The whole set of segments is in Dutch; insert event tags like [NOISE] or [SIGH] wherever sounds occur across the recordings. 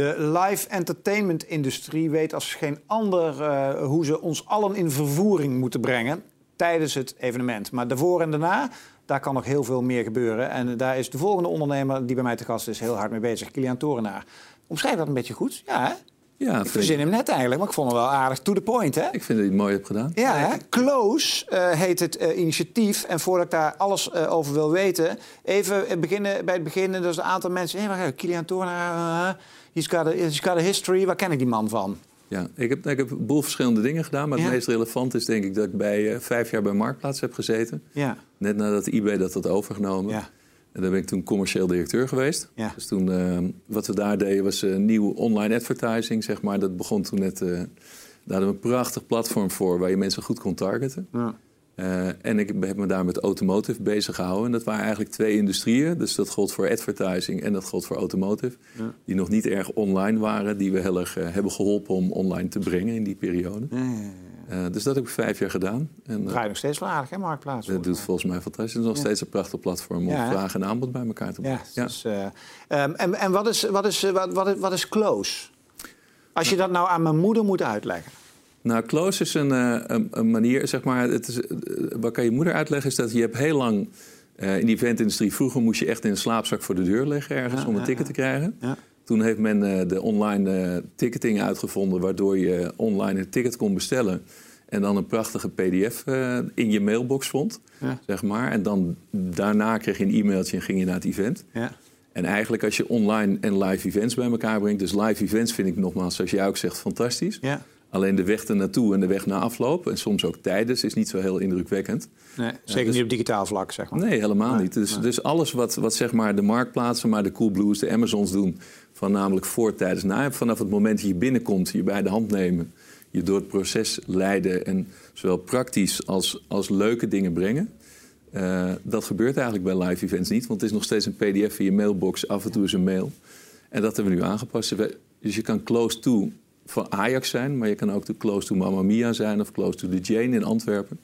De live entertainment industrie weet als geen ander uh, hoe ze ons allen in vervoering moeten brengen tijdens het evenement. Maar daarvoor en daarna, daar kan nog heel veel meer gebeuren. En daar is de volgende ondernemer die bij mij te gast is heel hard mee bezig, Kilian Torenaar. Omschrijf dat een beetje goed, ja hè? Ja, ik verzin hem net eigenlijk, maar ik vond hem wel aardig to the point. Hè? Ik vind dat je het mooi hebt gedaan. Ja, hè? Close uh, heet het uh, initiatief. En voordat ik daar alles uh, over wil weten, even beginnen bij het begin. Er is een aantal mensen. Hé, hey, Kilian Toornaar, he's, got a, he's got a history. Waar ken ik die man van? Ja, ik heb, ik heb een boel verschillende dingen gedaan. Maar het meest relevant is denk ik dat ik bij vijf jaar bij Marktplaats heb gezeten. Ja. Net nadat eBay dat had overgenomen. Ja. En daar ben ik toen commercieel directeur geweest. Ja. Dus toen, uh, wat we daar deden was uh, nieuw online advertising, zeg maar. Dat begon toen net... Uh, daar hadden we een prachtig platform voor waar je mensen goed kon targeten. Ja. en ik heb me daar met automotive bezig gehouden. En dat waren eigenlijk twee industrieën. Dus dat gold voor advertising en dat gold voor automotive. Ja. Die nog niet erg online waren. Die we heel erg hebben geholpen om online te brengen in die periode. Uh, dus dat heb ik vijf jaar gedaan. En, uh, nog steeds wel aardig, hè, Marktplaats? Dat doet volgens mij fantastisch. Het is nog steeds een prachtig platform om ja, vraag en aanbod bij elkaar te brengen. Ja, Dus, uh, um, en en wat, is, wat, is, wat, wat, is, wat is close? Als je dat nou aan mijn moeder moet uitleggen. Nou, close is een, een, een manier, zeg maar, het is, wat kan je moeder uitleggen, is dat je hebt heel lang in die eventindustrie, vroeger moest je echt in een slaapzak voor de deur liggen ergens om een ticket te krijgen. Toen heeft men uh, de online uh, ticketing uitgevonden, waardoor je online een ticket kon bestellen. En dan een prachtige PDF uh, in je mailbox vond, ja. zeg maar. En dan daarna kreeg je een e-mailtje en ging je naar het event. Ja. En eigenlijk als je online en live events bij elkaar brengt... dus live events vind ik nogmaals, zoals jij ook zegt, fantastisch. Ja. Alleen de weg ernaartoe en de weg naar afloop... en soms ook tijdens, is niet zo heel indrukwekkend. Nee, zeker dus, niet op digitaal vlak, zeg maar. Nee, helemaal niet. Dus, dus alles wat, wat zeg maar de marktplaatsen... maar de Coolblues, de Amazons doen... van namelijk voor, tijdens, na... vanaf het moment dat je binnenkomt, je bij de hand nemen... je door het proces leiden en zowel praktisch als, als leuke dingen brengen... Uh, dat gebeurt eigenlijk bij live events niet, want het is nog steeds een PDF in je mailbox, af en toe is een mail. En dat hebben we nu aangepast. Dus je kan close to van Ajax zijn, maar je kan ook de close to Mamma Mia zijn of close to the Jane in Antwerpen.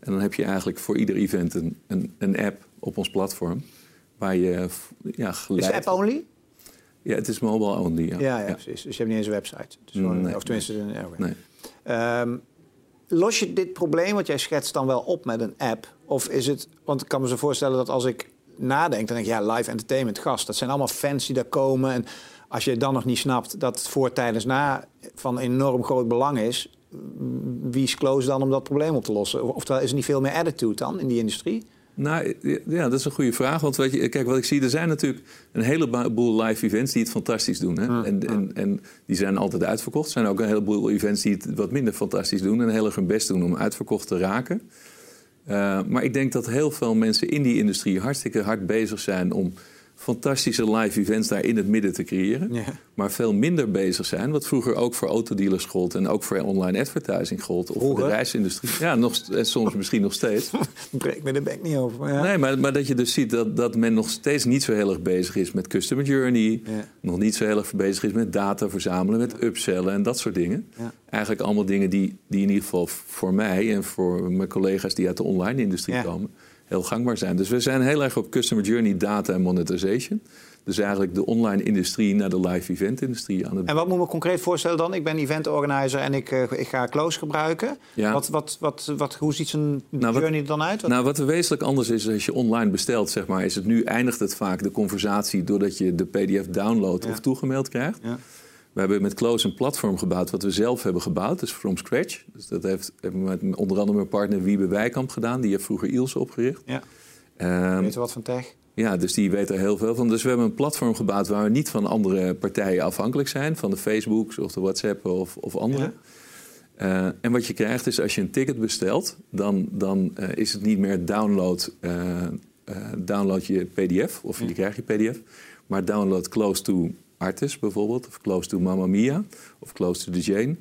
En dan heb je eigenlijk voor ieder event een, een, een app op ons platform waar je ja, geleid... Is het app only? Ja, het is mobile only. Ja, ja, ja, precies. Dus je hebt niet eens een website. Dus nee, of tenminste, nee. nee. Um, los je dit probleem wat jij schetst dan wel op met een app? Of is het, want ik kan me zo voorstellen dat als ik nadenk, dan denk ik, ja, live entertainment, gast, dat zijn allemaal fans die daar komen. En als je dan nog niet snapt dat voor, tijdens, na van enorm groot belang is, wie is close dan om dat probleem op te lossen? Oftewel, is er niet veel meer attitude dan in die industrie? Nou, ja, dat is een goede vraag. Want je, kijk, wat ik zie, er zijn natuurlijk een heleboel live events die het fantastisch doen. Hè? en, En, en, die zijn altijd uitverkocht. Er zijn ook een heleboel events die het wat minder fantastisch doen... en heel erg hun best doen om uitverkocht te raken. Uh, maar ik denk dat heel veel mensen in die industrie hartstikke hard bezig zijn... om fantastische live events daar in het midden te creëren. Maar veel minder bezig zijn, wat vroeger ook voor autodealers gold en ook voor online advertising gold. Of voor de reisindustrie. Ja, nog, en soms misschien nog steeds. [LAUGHS] Breek me de bek niet over. Ja. Nee, maar, maar dat je dus ziet dat, dat men nog steeds niet zo heel erg bezig is met customer journey. Nog niet zo heel erg bezig is met data verzamelen, met upsellen en dat soort dingen. Eigenlijk allemaal dingen die, die in ieder geval voor mij en voor mijn collega's die uit de online industrie komen heel gangbaar zijn. Dus we zijn heel erg op customer journey, data en monetization. Dus eigenlijk de online industrie naar de live event industrie aan het En wat moet ik me concreet voorstellen dan? Ik ben event organizer en ik, uh, ik ga Close gebruiken. Ja. Wat, wat, wat, wat, hoe ziet zo'n nou, journey er dan uit? Wat... Nou, wat er wezenlijk anders is als je online bestelt, zeg maar, is het nu eindigt het vaak de conversatie doordat je de PDF downloadt of toegemaild krijgt. Ja. We hebben met Close een platform gebouwd wat we zelf hebben gebouwd, dus from scratch. Dus dat heeft, hebben we met onder andere mijn partner Wiebe Wijkamp gedaan. Die heeft vroeger Iels opgericht. Ja. Um, weet je wat van tech? Ja, dus die weet er heel veel van. Dus we hebben een platform gebouwd waar we niet van andere partijen afhankelijk zijn. Van de Facebooks of de WhatsApp of, of andere. Ja. Uh, en wat je krijgt is als je een ticket bestelt, dan, dan uh, is het niet meer download, uh, download je PDF of ja. je krijgt je PDF, maar download close to Artist bijvoorbeeld, of Close to Mamma Mia, of Close to the Jane.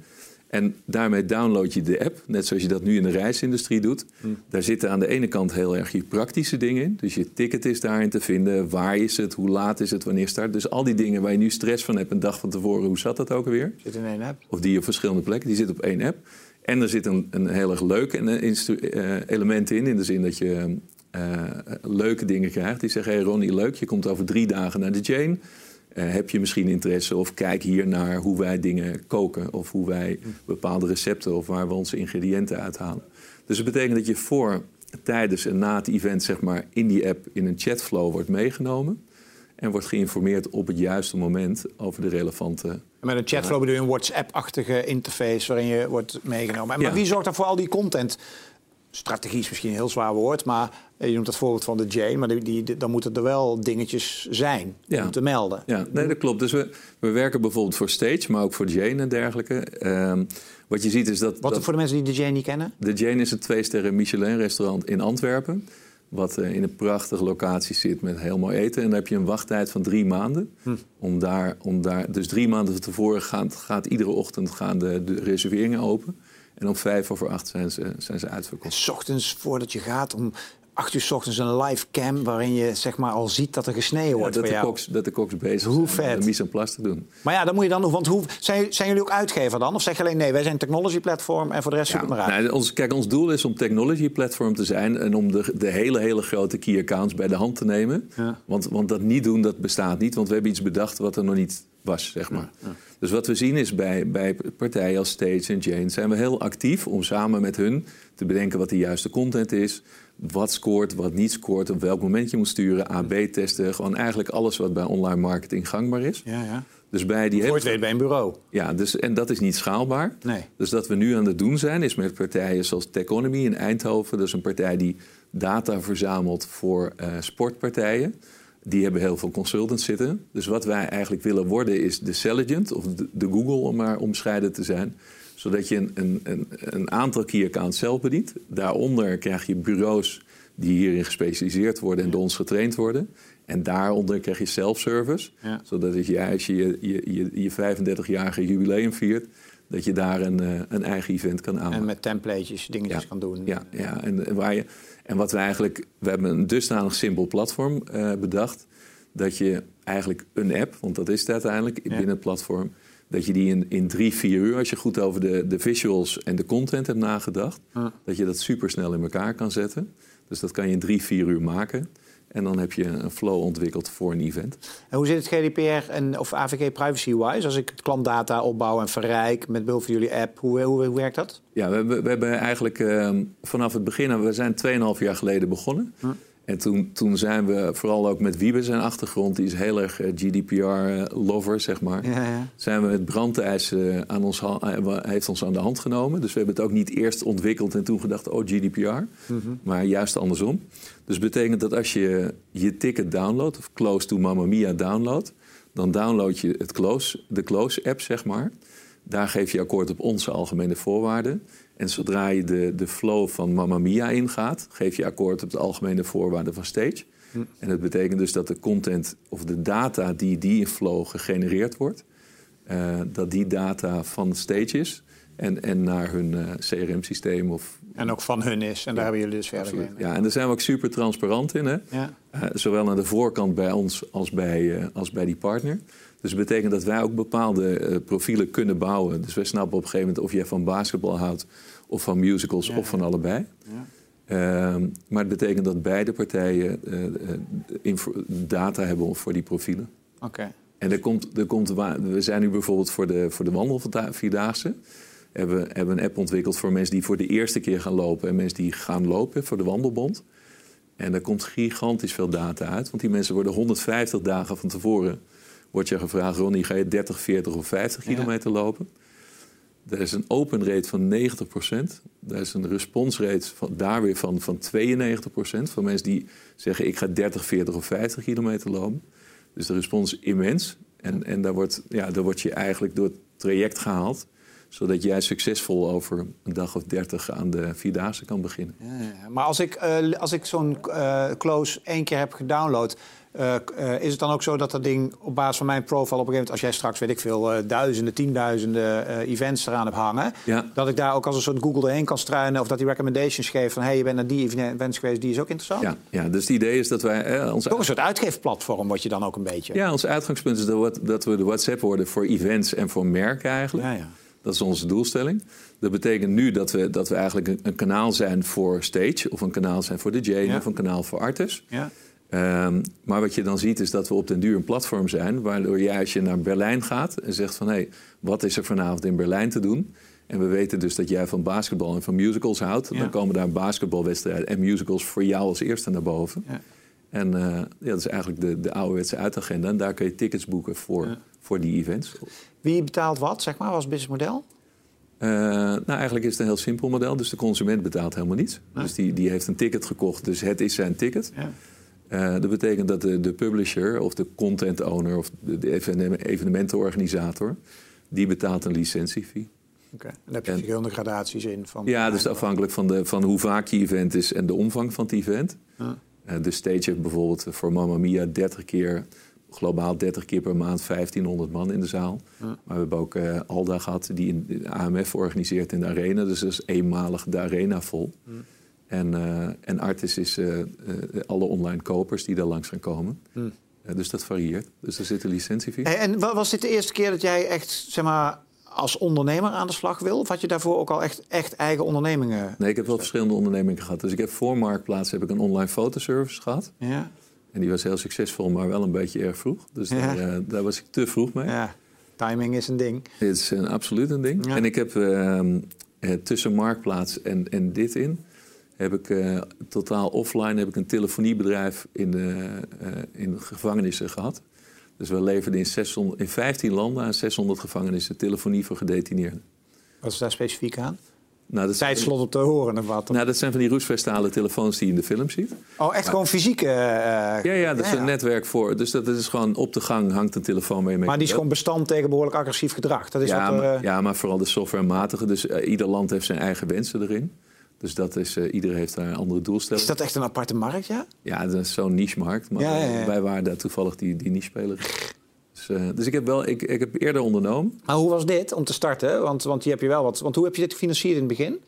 En daarmee download je de app, net zoals je dat nu in de reisindustrie doet. Hmm. Daar zitten aan de ene kant heel erg je praktische dingen in. Dus je ticket is daarin te vinden. Waar is het? Hoe laat is het? Wanneer start? Dus al die dingen waar je nu stress van hebt een dag van tevoren. Hoe zat dat ook alweer? Zit in één app. Of die op verschillende plekken. Die zit op één app. En er zit een, een heel erg leuk uh, element in. In de zin dat je uh, leuke dingen krijgt. Die zeggen, hey Ronnie, leuk. Je komt over drie dagen naar de Jane. Heb je misschien interesse of kijk hier naar hoe wij dingen koken of hoe wij bepaalde recepten of waar we onze ingrediënten uithalen. Dus dat betekent dat je voor, tijdens en na het event zeg maar, in die app in een chatflow wordt meegenomen en wordt geïnformeerd op het juiste moment over de relevante. met een chatflow bedoel je een WhatsApp-achtige interface waarin je wordt meegenomen. Maar wie zorgt dan voor al die content? Strategie is misschien een heel zwaar woord, maar je noemt het voorbeeld van de Jane, maar die, die, dan moeten er wel dingetjes zijn om te melden. Ja, nee, dat klopt. Dus we, we werken bijvoorbeeld voor Stage, maar ook voor Jane en dergelijke. Um, wat je ziet is dat. Wat voor de mensen die de Jane niet kennen? De Jane is een twee-sterren Michelin-restaurant in Antwerpen. Wat uh, in een prachtige locatie zit met heel mooi eten. En dan heb je een wachttijd van drie maanden. Hm. Om daar, om daar, dus drie maanden van tevoren gaat, gaat iedere ochtend gaan de, de reserveringen open. En om vijf over acht zijn ze, zijn ze uitverkocht. En s ochtends voordat je gaat, om acht uur s ochtends een live cam waarin je zeg maar al ziet dat er gesneden wordt. dat, de. Koks, dat de koks bezig hoe zijn vet. de mise en place te doen. Maar ja, dan moet je dan want hoe zijn, zijn jullie ook uitgever dan? Of zeg je alleen nee, wij zijn een technology platform en voor de rest zoek het maar uit? Nee, ons, kijk, ons doel is om technology platform te zijn en om de, de hele, hele grote key accounts bij de hand te nemen. Ja. Want, want dat niet doen, dat bestaat niet. Want we hebben iets bedacht wat er nog niet was, zeg maar. Ja, dus wat we zien is bij, bij partijen als Stage en Jane... zijn we heel actief om samen met hun te bedenken wat de juiste content is wat scoort, wat niet scoort, op welk moment je moet sturen, AB-testen. Gewoon eigenlijk alles wat bij online marketing gangbaar is. Ja, ja. Dus bij die hele... weet bij een bureau. Ja, dus, en dat is niet schaalbaar. Nee. Dus dat we nu aan het doen zijn, is met partijen zoals Techonomy in Eindhoven. Dat is een partij die data verzamelt voor uh, sportpartijen. Die hebben heel veel consultants zitten. Dus wat wij eigenlijk willen worden is de Selligent, of de, Google om maar omscheiden te zijn zodat je een, een, een, aantal key accounts zelf bedient. Daaronder krijg je bureaus die hierin gespecialiseerd worden en door ons getraind worden. En daaronder krijg je self-service. Zodat als als je je, je, je 35-jarige jubileum viert, dat je daar een, eh, een eigen event kan aanbieden. En met templates dingetjes kan doen. Ja, ja. En, waar je, en wat we eigenlijk, we hebben een dusdanig simpel platform uh, bedacht, dat je eigenlijk een app, want dat is het uiteindelijk binnen het platform, dat je die in, in drie, vier uur, als je goed over de, de visuals en de content hebt nagedacht, dat je dat super snel in elkaar kan zetten. Dus dat kan je in drie, vier uur maken. En dan heb je een flow ontwikkeld voor een event. En hoe zit het GDPR en, of AVG privacy-wise? Als ik klantdata opbouw en verrijk met behulp van jullie app, hoe, hoe, hoe werkt dat? Ja, we, we hebben eigenlijk uh, vanaf het begin, we zijn 2,5 jaar geleden begonnen. En toen, toen zijn we, vooral ook met Wiebe zijn achtergrond, die is heel erg eh, GDPR-lover, eh, zeg maar. Ja, ja. Zijn we het brandijs uh, aan ons, heeft ons aan de hand genomen. Dus we hebben het ook niet eerst ontwikkeld en toen gedacht, oh GDPR. Mm -hmm. Maar juist andersom. Dus betekent dat als je je ticket downloadt, of Close to Mamma Mia downloadt, dan download je het close, de Close-app, zeg maar. Daar geef je akkoord op onze algemene voorwaarden. En zodra je de, de flow van Mamma Mia ingaat, geef je akkoord op de algemene voorwaarden van Stage. Hm. En dat betekent dus dat de content of de data die die in flow gegenereerd wordt, uh, dat die data van Stage is en, en naar hun uh, CRM-systeem of en ook van hun is. En daar hebben jullie dus verder in. Ja, en daar zijn we ook super transparant in. Hè? Ja. Uh, zowel aan de voorkant bij ons als bij, uh, als bij die partner. Dus dat betekent dat wij ook bepaalde profielen kunnen bouwen. Dus wij snappen op een gegeven moment of jij van basketbal houdt... of van musicals of van allebei. Ja. Ehm, maar het betekent dat beide partijen data hebben voor die profielen. Oké. En er komt, er komt, we zijn nu bijvoorbeeld voor de, voor de wandelvierdaagse hebben, hebben een app ontwikkeld voor mensen die voor de eerste keer gaan lopen en mensen die gaan lopen voor de wandelbond. En daar komt gigantisch veel data uit, want die mensen worden 150 dagen van tevoren wordt je gevraagd, Ronnie, ga je 30, 40 of 50 kilometer lopen? Er is een open rate van 90%. Er is een response rate van, daar weer van, van 92%. Van mensen die zeggen, ik ga 30, 40 of 50 kilometer lopen. Dus de respons is immens. En, en daar, wordt, ja, daar word je eigenlijk door het traject gehaald zodat jij succesvol over een dag of dertig aan de Vierdaagse kan beginnen. Ja, maar als ik, uh, als ik zo'n uh, close één keer heb gedownload... Uh, is het dan ook zo dat dat ding op basis van mijn profile op een gegeven moment... als jij straks, weet ik veel, duizenden, tienduizenden events eraan hebt hangen... dat ik daar ook als een soort Google doorheen kan struinen... of dat die recommendations geeft van... hé, hey, je bent naar die events geweest, die is ook interessant? Ja, ja dus het idee is dat wij... Eh, ons... Toch een soort uitgeefplatform word je dan ook een beetje. Ja, ons uitgangspunt is dat we de WhatsApp worden voor events en voor merken eigenlijk. Ja, ja. Dat is onze doelstelling. Dat betekent nu dat we, dat we eigenlijk een, een kanaal zijn voor Stage, of een kanaal zijn voor de Jane, of een kanaal voor Artis. Ja. Ehm, maar wat je dan ziet is dat we op den duur een platform zijn... waardoor jij als je naar Berlijn gaat en zegt van... hé, hey, wat is er vanavond in Berlijn te doen? En we weten dus dat jij van basketbal en van musicals houdt. Dan komen daar basketbalwedstrijden en musicals voor jou als eerste naar boven. Ja. En uh, ja, dat is eigenlijk de, de ouderwetse uitagenda. En daar kun je tickets boeken voor, voor die events. Wie betaalt wat, zeg maar, als businessmodel? Uh, nou, eigenlijk is het een heel simpel model. Dus de consument betaalt helemaal niets. Dus die, die heeft een ticket gekocht, dus het is zijn ticket. Ja. Uh, dat betekent dat de, de publisher of de content owner of de, de evenementenorganisator... die betaalt een licentiefee. Oké, okay. en daar heb je verschillende gradaties in? Van ja, dus afhankelijk van, de, van hoe vaak je event is en de omvang van het event. Ja. Uh, de stage heeft bijvoorbeeld voor Mamma Mia 30 keer globaal 30 keer per maand 1500 man in de zaal. Maar we hebben ook uh, Alda gehad, die in de AMF organiseert in de arena. Dus dat is eenmalig de arena vol. En, uh, en Artis is uh, alle online kopers die daar langs gaan komen. dus dat varieert. Dus er zit een licentiefee. En was dit de eerste keer dat jij echt, zeg maar, als ondernemer aan de slag wil? Of had je daarvoor ook al echt, echt eigen ondernemingen? Nee, ik heb wel verschillende ondernemingen gehad. Dus ik heb voor Marktplaats heb ik een online fotoservice gehad. Ja. En die was heel succesvol, maar wel een beetje erg vroeg. Dus daar, uh, daar, was ik te vroeg mee. Ja, timing is een ding. Het is een, absoluut een ding. En ik heb uh, tussen Marktplaats en, en dit in... heb ik uh, totaal offline heb ik een telefoniebedrijf in, de, in gevangenissen gehad. Dus we leverden in, 600, in 15 landen aan 600 gevangenissen telefonie voor gedetineerden. Wat is daar specifiek aan? Nou, dat Tijdslot op te horen of wat? Nou, dat zijn van die roestvestale telefoons die je in de film ziet. Oh, echt gewoon fysieke? Uh, ja, ja, dat is een netwerk voor. Dus dat is gewoon op de gang hangt een telefoon mee. Maar die is gewoon bestand tegen behoorlijk agressief gedrag. Dat is ja, wat, maar, uh... ja, maar vooral de softwarematige. Dus uh, ieder land heeft zijn eigen wensen erin. Dus dat is, uh, iedereen heeft daar een andere doelstelling. Is dat echt een aparte markt, ja? Ja, dat is zo'n niche-markt. Maar ja. wij waren daar toevallig die, die niche-speler. Dus, uh, dus, ik heb wel, ik, ik heb eerder ondernomen. Maar hoe was dit om te starten? Want, want hier heb je wel wat. Want hoe heb je dit gefinancierd in het begin?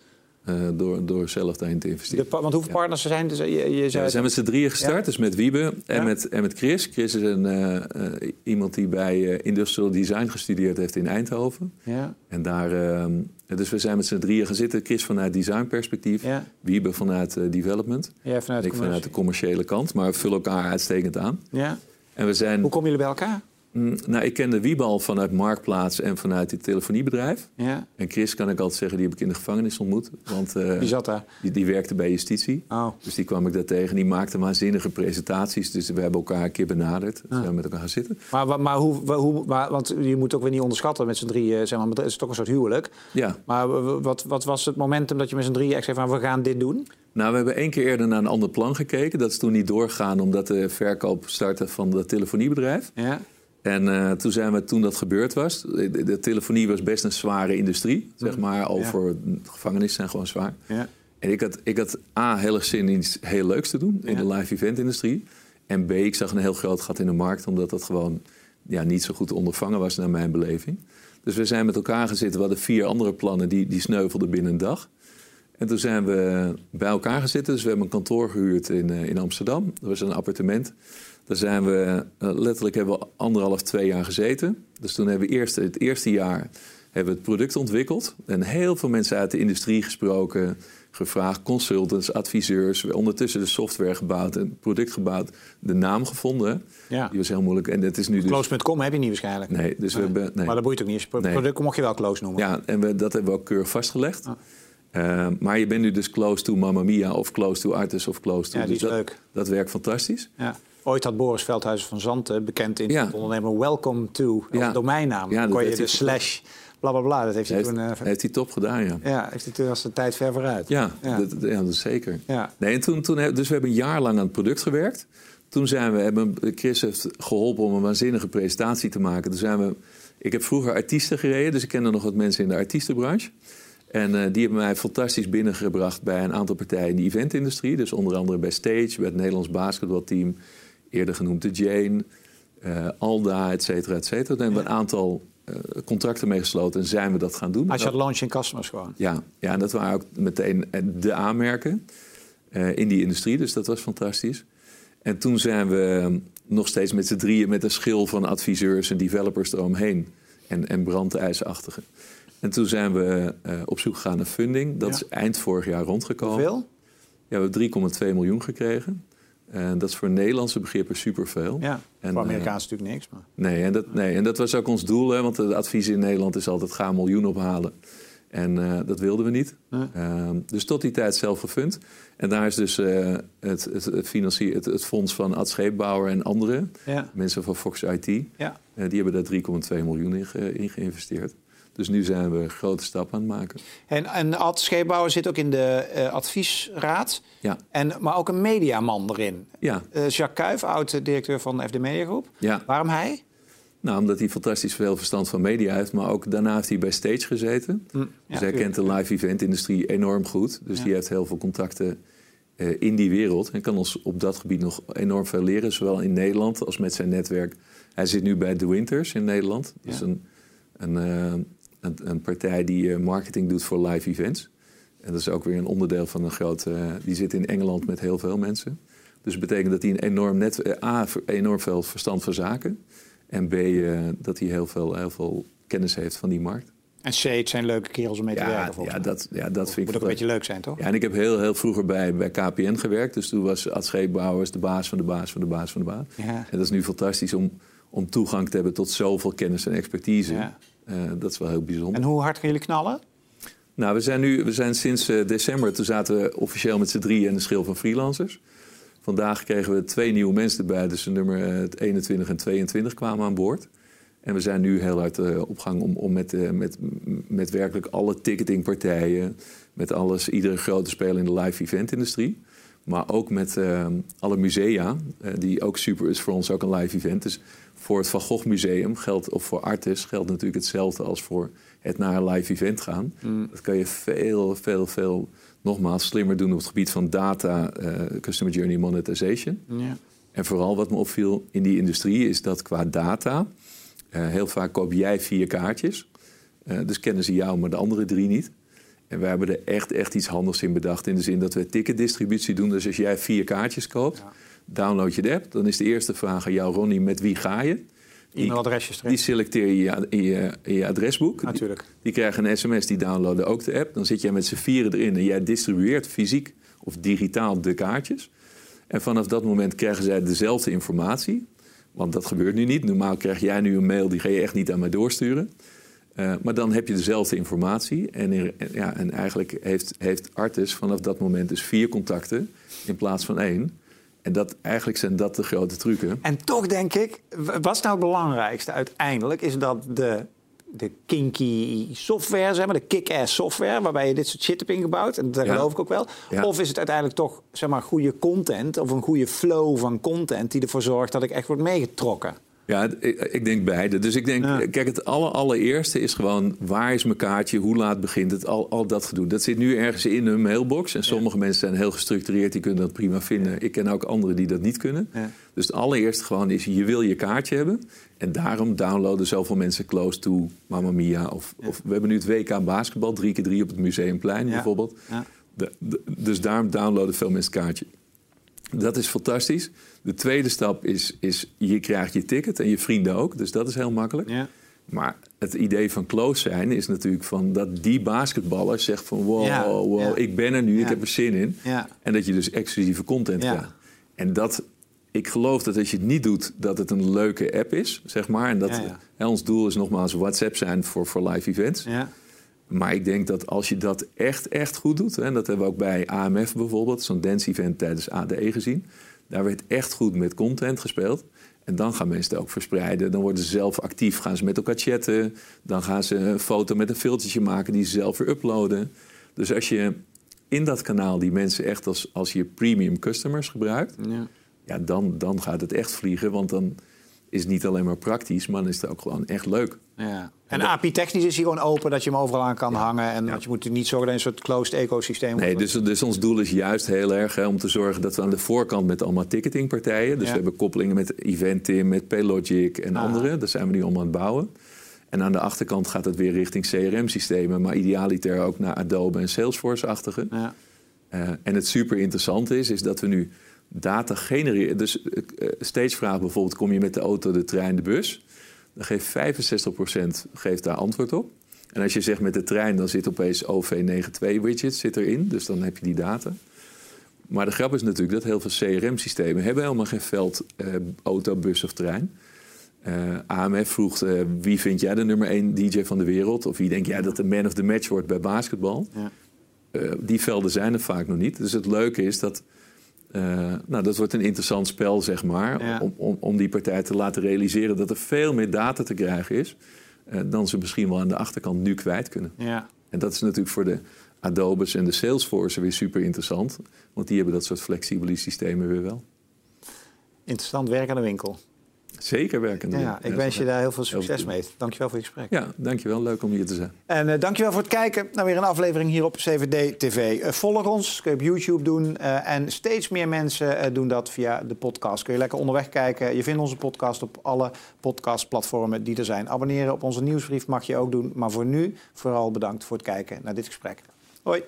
Uh, door, door zelf daarin te investeren. De, want hoeveel partners zijn er? Je, je ja, we zijn met z'n drieën gestart, dus met Wiebe en, met, en met Chris. Chris is een, uh, iemand die bij Industrial Design gestudeerd heeft in Eindhoven. Ja. En daar, dus we zijn met z'n drieën gaan zitten. Chris vanuit designperspectief, ja. Wiebe vanuit development. Ja, vanuit ik vanuit de commerciële kant, maar we vullen elkaar uitstekend aan. Ja. En we zijn... Hoe komen jullie bij elkaar? Mm, nou, ik kende Wiebal vanuit Marktplaats en vanuit het telefoniebedrijf. Ja. En Chris kan ik altijd zeggen, die heb ik in de gevangenis ontmoet. Want, uh, die zat daar? Die, die werkte bij justitie. Oh. Dus die kwam ik daar tegen. Die maakte waanzinnige presentaties. Dus we hebben elkaar een keer benaderd. Dus we met elkaar gaan zitten. Maar, maar, hoe, hoe maar, want je moet ook weer niet onderschatten met z'n drieën. Zeg maar, het is toch een soort huwelijk. Ja. Maar wat, wat was het momentum dat je met z'n drieën echt zei van we gaan dit doen? Nou, we hebben één keer eerder naar een ander plan gekeken. Dat is toen niet doorgegaan omdat de verkoop startte van het telefoniebedrijf. Ja. En uh, toen zijn we, toen dat gebeurd was, de, de, telefonie was best een zware industrie, zeg maar. Over ja. gevangenissen zijn gewoon zwaar. Ja. En ik had, ik had A, heel erg zin in iets heel leuks te doen in de live event industrie. En B, ik zag een heel groot gat in de markt, omdat dat gewoon ja, niet zo goed ondervangen was naar mijn beleving. Dus we zijn met elkaar gezeten. We hadden vier andere plannen, die, die sneuvelden binnen een dag. En toen zijn we bij elkaar gezeten. Dus we hebben een kantoor gehuurd in, uh, in Amsterdam. Dat was een appartement. Daar zijn we uh, letterlijk hebben we anderhalf, twee jaar gezeten. Dus toen hebben we eerst, het eerste jaar hebben we het product ontwikkeld. En heel veel mensen uit de industrie gesproken, gevraagd, consultants, adviseurs. We ondertussen de software gebouwd, een product gebouwd, de naam gevonden. Ja. Die was heel moeilijk. En het is nu dus... Close.com heb je niet waarschijnlijk. Nee, dus we hebben, nee. Maar dat boeit ook niet. Nee. Product mocht je wel close noemen. Ja, en we, dat hebben we ook keurig vastgelegd. Ah. Uh, maar je bent nu dus close to Mamma Mia of close to Artis of close to... Ja, die is dus dat, leuk. Dat werkt fantastisch. Ja. Ooit had Boris Veldhuizen van Zanten, bekend in ja. ondernemer, welcome to, als ja. domeinnaam. Ja, kon je de slash, bla bla bla. Dat heeft hij toen... Uh, heeft hij top gedaan, ja. Ja, heeft hij toen als de tijd ver vooruit. Ja, ja. Dat, ja, dat zeker. Ja. Nee, en toen, toen, dus we hebben een jaar lang aan het product gewerkt. Toen zijn we, hebben, Chris heeft geholpen om een waanzinnige presentatie te maken. Toen zijn we, ik heb vroeger artiesten gereden, dus ik kende nog wat mensen in de artiestenbranche. En uh, die hebben mij fantastisch binnengebracht bij een aantal partijen in de eventindustrie. Dus onder andere bij Stage, bij het Nederlands basketbalteam eerder genoemd de Jane, uh, Alda, et cetera, et cetera. Daar hebben we een aantal uh, contracten mee gesloten en zijn we dat gaan doen. Als je had launch in customers gewoon. Ja, ja, en dat waren ook meteen de aanmerken uh, in die industrie, dus dat was fantastisch. En toen zijn we nog steeds met z'n drieën met een schil van adviseurs en developers eromheen. En, en brandijsachtige. En toen zijn we op zoek gegaan naar funding. Dat ja. is eind vorig jaar rondgekomen. Hoeveel? Ja, we hebben 3,2 miljoen gekregen. En dat is voor Nederlandse begrippen superveel. Ja, en, voor Amerikaans natuurlijk niks. Maar... Nee, en dat, nee, en dat was ook ons doel. Hè, want het advies in Nederland is altijd ga een miljoen ophalen. En uh, dat wilden we niet. Uh, dus tot die tijd zelf gefund. En daar is dus uh, het, het, het, financier, het, het, fonds van Ad Scheepbouwer en anderen, ja. mensen van Fox IT, ja. die hebben daar 3,2 miljoen in, geïnvesteerd. Dus nu zijn we grote stappen aan het maken. En, en Ad Scheepbouwer zit ook in de adviesraad, ja. en, maar ook een mediaman erin. Ja. Jacques Kuijf, oud-directeur van de FD Media Groep. Ja. Waarom hij? Nou, omdat hij fantastisch veel verstand van media heeft. Maar ook daarna heeft hij bij Stage gezeten. Mm, dus hij kent de live event-industrie enorm goed. Dus ja. die heeft heel veel contacten uh, in die wereld. En kan ons op dat gebied nog enorm veel leren. Zowel in Nederland als met zijn netwerk. Hij zit nu bij The Winters in Nederland. Dat is een, een, een, een, partij die uh, marketing doet voor live events. En dat is ook weer een onderdeel van een grote... die zit in Engeland met heel veel mensen. Dus dat betekent dat hij een enorm, net, A, enorm veel verstand van zaken... En B, dat hij heel veel, heel veel kennis heeft van die markt. En C, het zijn leuke kerels om mee te ja, werken. Ja, dat, ja, dat vind ik... Moet ook een beetje leuk zijn, toch? Ja, en ik heb heel, heel vroeger bij, bij KPN gewerkt. Dus toen was Ad Scheepbouwers de baas van de baas van de baas van de baas. Ja. En dat is nu fantastisch om, om toegang te hebben tot zoveel kennis en expertise. Ja. Uh, dat is wel heel bijzonder. En hoe hard gaan jullie knallen? Nou, we zijn nu we zijn sinds uh, december, toen zaten we officieel met z'n drieën in de schil van freelancers. Vandaag kregen we twee nieuwe mensen erbij. Dus nummer 21 en 22 kwamen aan boord. En we zijn nu heel hard uh, op gang om, om met, uh, met, met werkelijk alle ticketingpartijen, met alles, iedere grote speler in de live event-industrie. Maar ook met uh, alle musea, die ook super is voor ons, ook een live event. Dus voor het Van Gogh Museum geldt, of voor Artis geldt natuurlijk hetzelfde als voor het naar een live event gaan. Mm. Dat kan je veel, veel, veel nogmaals slimmer doen op het gebied van data, uh, customer journey monetization. Ja. En vooral wat me opviel in die industrie is dat qua data, uh, heel vaak koop jij vier kaartjes. Uh, dus kennen ze jou, maar de andere drie niet. En wij hebben er echt, echt iets handigs in bedacht. In de zin dat we ticketdistributie doen. Dus als jij vier kaartjes koopt, ja. Download je de app. Dan is de eerste vraag aan jou, Ronnie, met wie ga je? E-mailadresjes Die selecteer je in je, in je adresboek. Natuurlijk. Die, die, krijgen een sms, die downloaden ook de app. Dan zit jij met z'n vieren erin en jij distribueert fysiek of digitaal de kaartjes. En vanaf dat moment krijgen zij dezelfde informatie. Want dat gebeurt nu niet. Normaal krijg jij nu een mail, die ga je echt niet aan mij doorsturen. Uh, maar dan heb je dezelfde informatie. En, ja, en eigenlijk heeft, heeft Artis vanaf dat moment dus vier contacten in plaats van één. En dat, eigenlijk zijn dat de grote trucken. En toch denk ik, wat is nou het belangrijkste uiteindelijk? Is dat de, de kinky software, zeg maar, de kick-ass software... waarbij je dit soort shit hebt ingebouwd. En dat geloof ik ook wel. Of is het uiteindelijk toch, zeg maar, goede content... of een goede flow van content die ervoor zorgt dat ik echt word meegetrokken? Ja, ik, ik, denk beide. Dus ik denk, kijk, het aller, allereerste is gewoon... waar is mijn kaartje, hoe laat begint het, al, al dat gedoe. Dat zit nu ergens in hun mailbox. En sommige mensen zijn heel gestructureerd, die kunnen dat prima vinden. Ik ken ook anderen die dat niet kunnen. Dus het allereerste gewoon is, je wil je kaartje hebben. En daarom downloaden zoveel mensen Close to Mamma Mia. Of, of we hebben nu het WK basketbal, drie keer drie op het Museumplein bijvoorbeeld. De, de, dus daarom downloaden veel mensen het kaartje. Dat is fantastisch. De tweede stap is, is je krijgt je ticket en je vrienden ook. Dus dat is heel makkelijk. Ja. Maar het idee van close zijn is natuurlijk van dat die basketballer zegt van wow, wow ik ben er nu, ik heb er zin in. En dat je dus exclusieve content krijgt. En dat, ik geloof dat als je het niet doet, dat het een leuke app is, zeg maar. En dat ons doel is nogmaals WhatsApp zijn voor, voor live events. Maar ik denk dat als je dat echt, echt goed doet... en dat hebben we ook bij AMF bijvoorbeeld... zo'n dance-event tijdens ADE gezien... daar werd echt goed met content gespeeld. En dan gaan mensen het ook verspreiden. Dan worden ze zelf actief, gaan ze met elkaar chatten. Dan gaan ze een foto met een filtertje maken die ze zelf weer uploaden. Dus als je in dat kanaal die mensen echt als, als je premium customers gebruikt... Ja. Ja, dan, dan gaat het echt vliegen, want dan is niet alleen maar praktisch... maar dan is het ook gewoon echt leuk. Ja. En API-technisch is hij gewoon open, dat je hem overal aan kan hangen. En je moet niet zorgen dat je een soort closed ecosysteem Nee, dus, dus ons doel is juist heel erg hè, om te zorgen dat we aan de voorkant met allemaal ticketingpartijen. Dus we hebben koppelingen met Eventim, met Paylogic en ah. andere. Dat zijn we nu allemaal aan het bouwen. En aan de achterkant gaat het weer richting CRM-systemen, maar idealiter ook naar Adobe en Salesforce-achtige. Ja. Uh, en het super interessante is, is dat we nu data genereren. Dus uh, steeds vragen bijvoorbeeld: kom je met de auto, de trein, de bus? Dan geeft 65% geeft daar antwoord op. En als je zegt met de trein, dan zit opeens OV92 widget zit erin. Dus dan heb je die data. Maar de grap is natuurlijk dat heel veel CRM-systemen hebben helemaal geen veld, uh, auto, bus of trein. Uh, AMF vroeg uh, wie vind jij de nummer 1 DJ van de wereld? Of wie denk jij dat de man of the match wordt bij basketbal? Ja. Uh, die velden zijn er vaak nog niet. Dus het leuke is dat. Nou, dat wordt een interessant spel, zeg maar. Ja. Om, om, om, die partij te laten realiseren dat er veel meer data te krijgen is. dan ze misschien wel aan de achterkant nu kwijt kunnen. Ja. En dat is natuurlijk voor de Adobe's en de Salesforce weer super interessant. Want die hebben dat soort flexibele systemen weer wel. Interessant werk aan de winkel. Zeker werken. Ja, ik wens je daar heel veel succes mee. Dankjewel voor je gesprek. Ja, dankjewel. Leuk om hier te zijn. En uh, dankjewel voor het kijken naar weer een aflevering hier op CVD TV. Uh, volg ons, kun je op YouTube doen. Uh, en steeds meer mensen doen dat via de podcast. Kun je lekker onderweg kijken. Je vindt onze podcast op alle podcastplatformen die er zijn. Abonneren op onze nieuwsbrief mag je ook doen. Maar voor nu vooral bedankt voor het kijken naar dit gesprek. Hoi.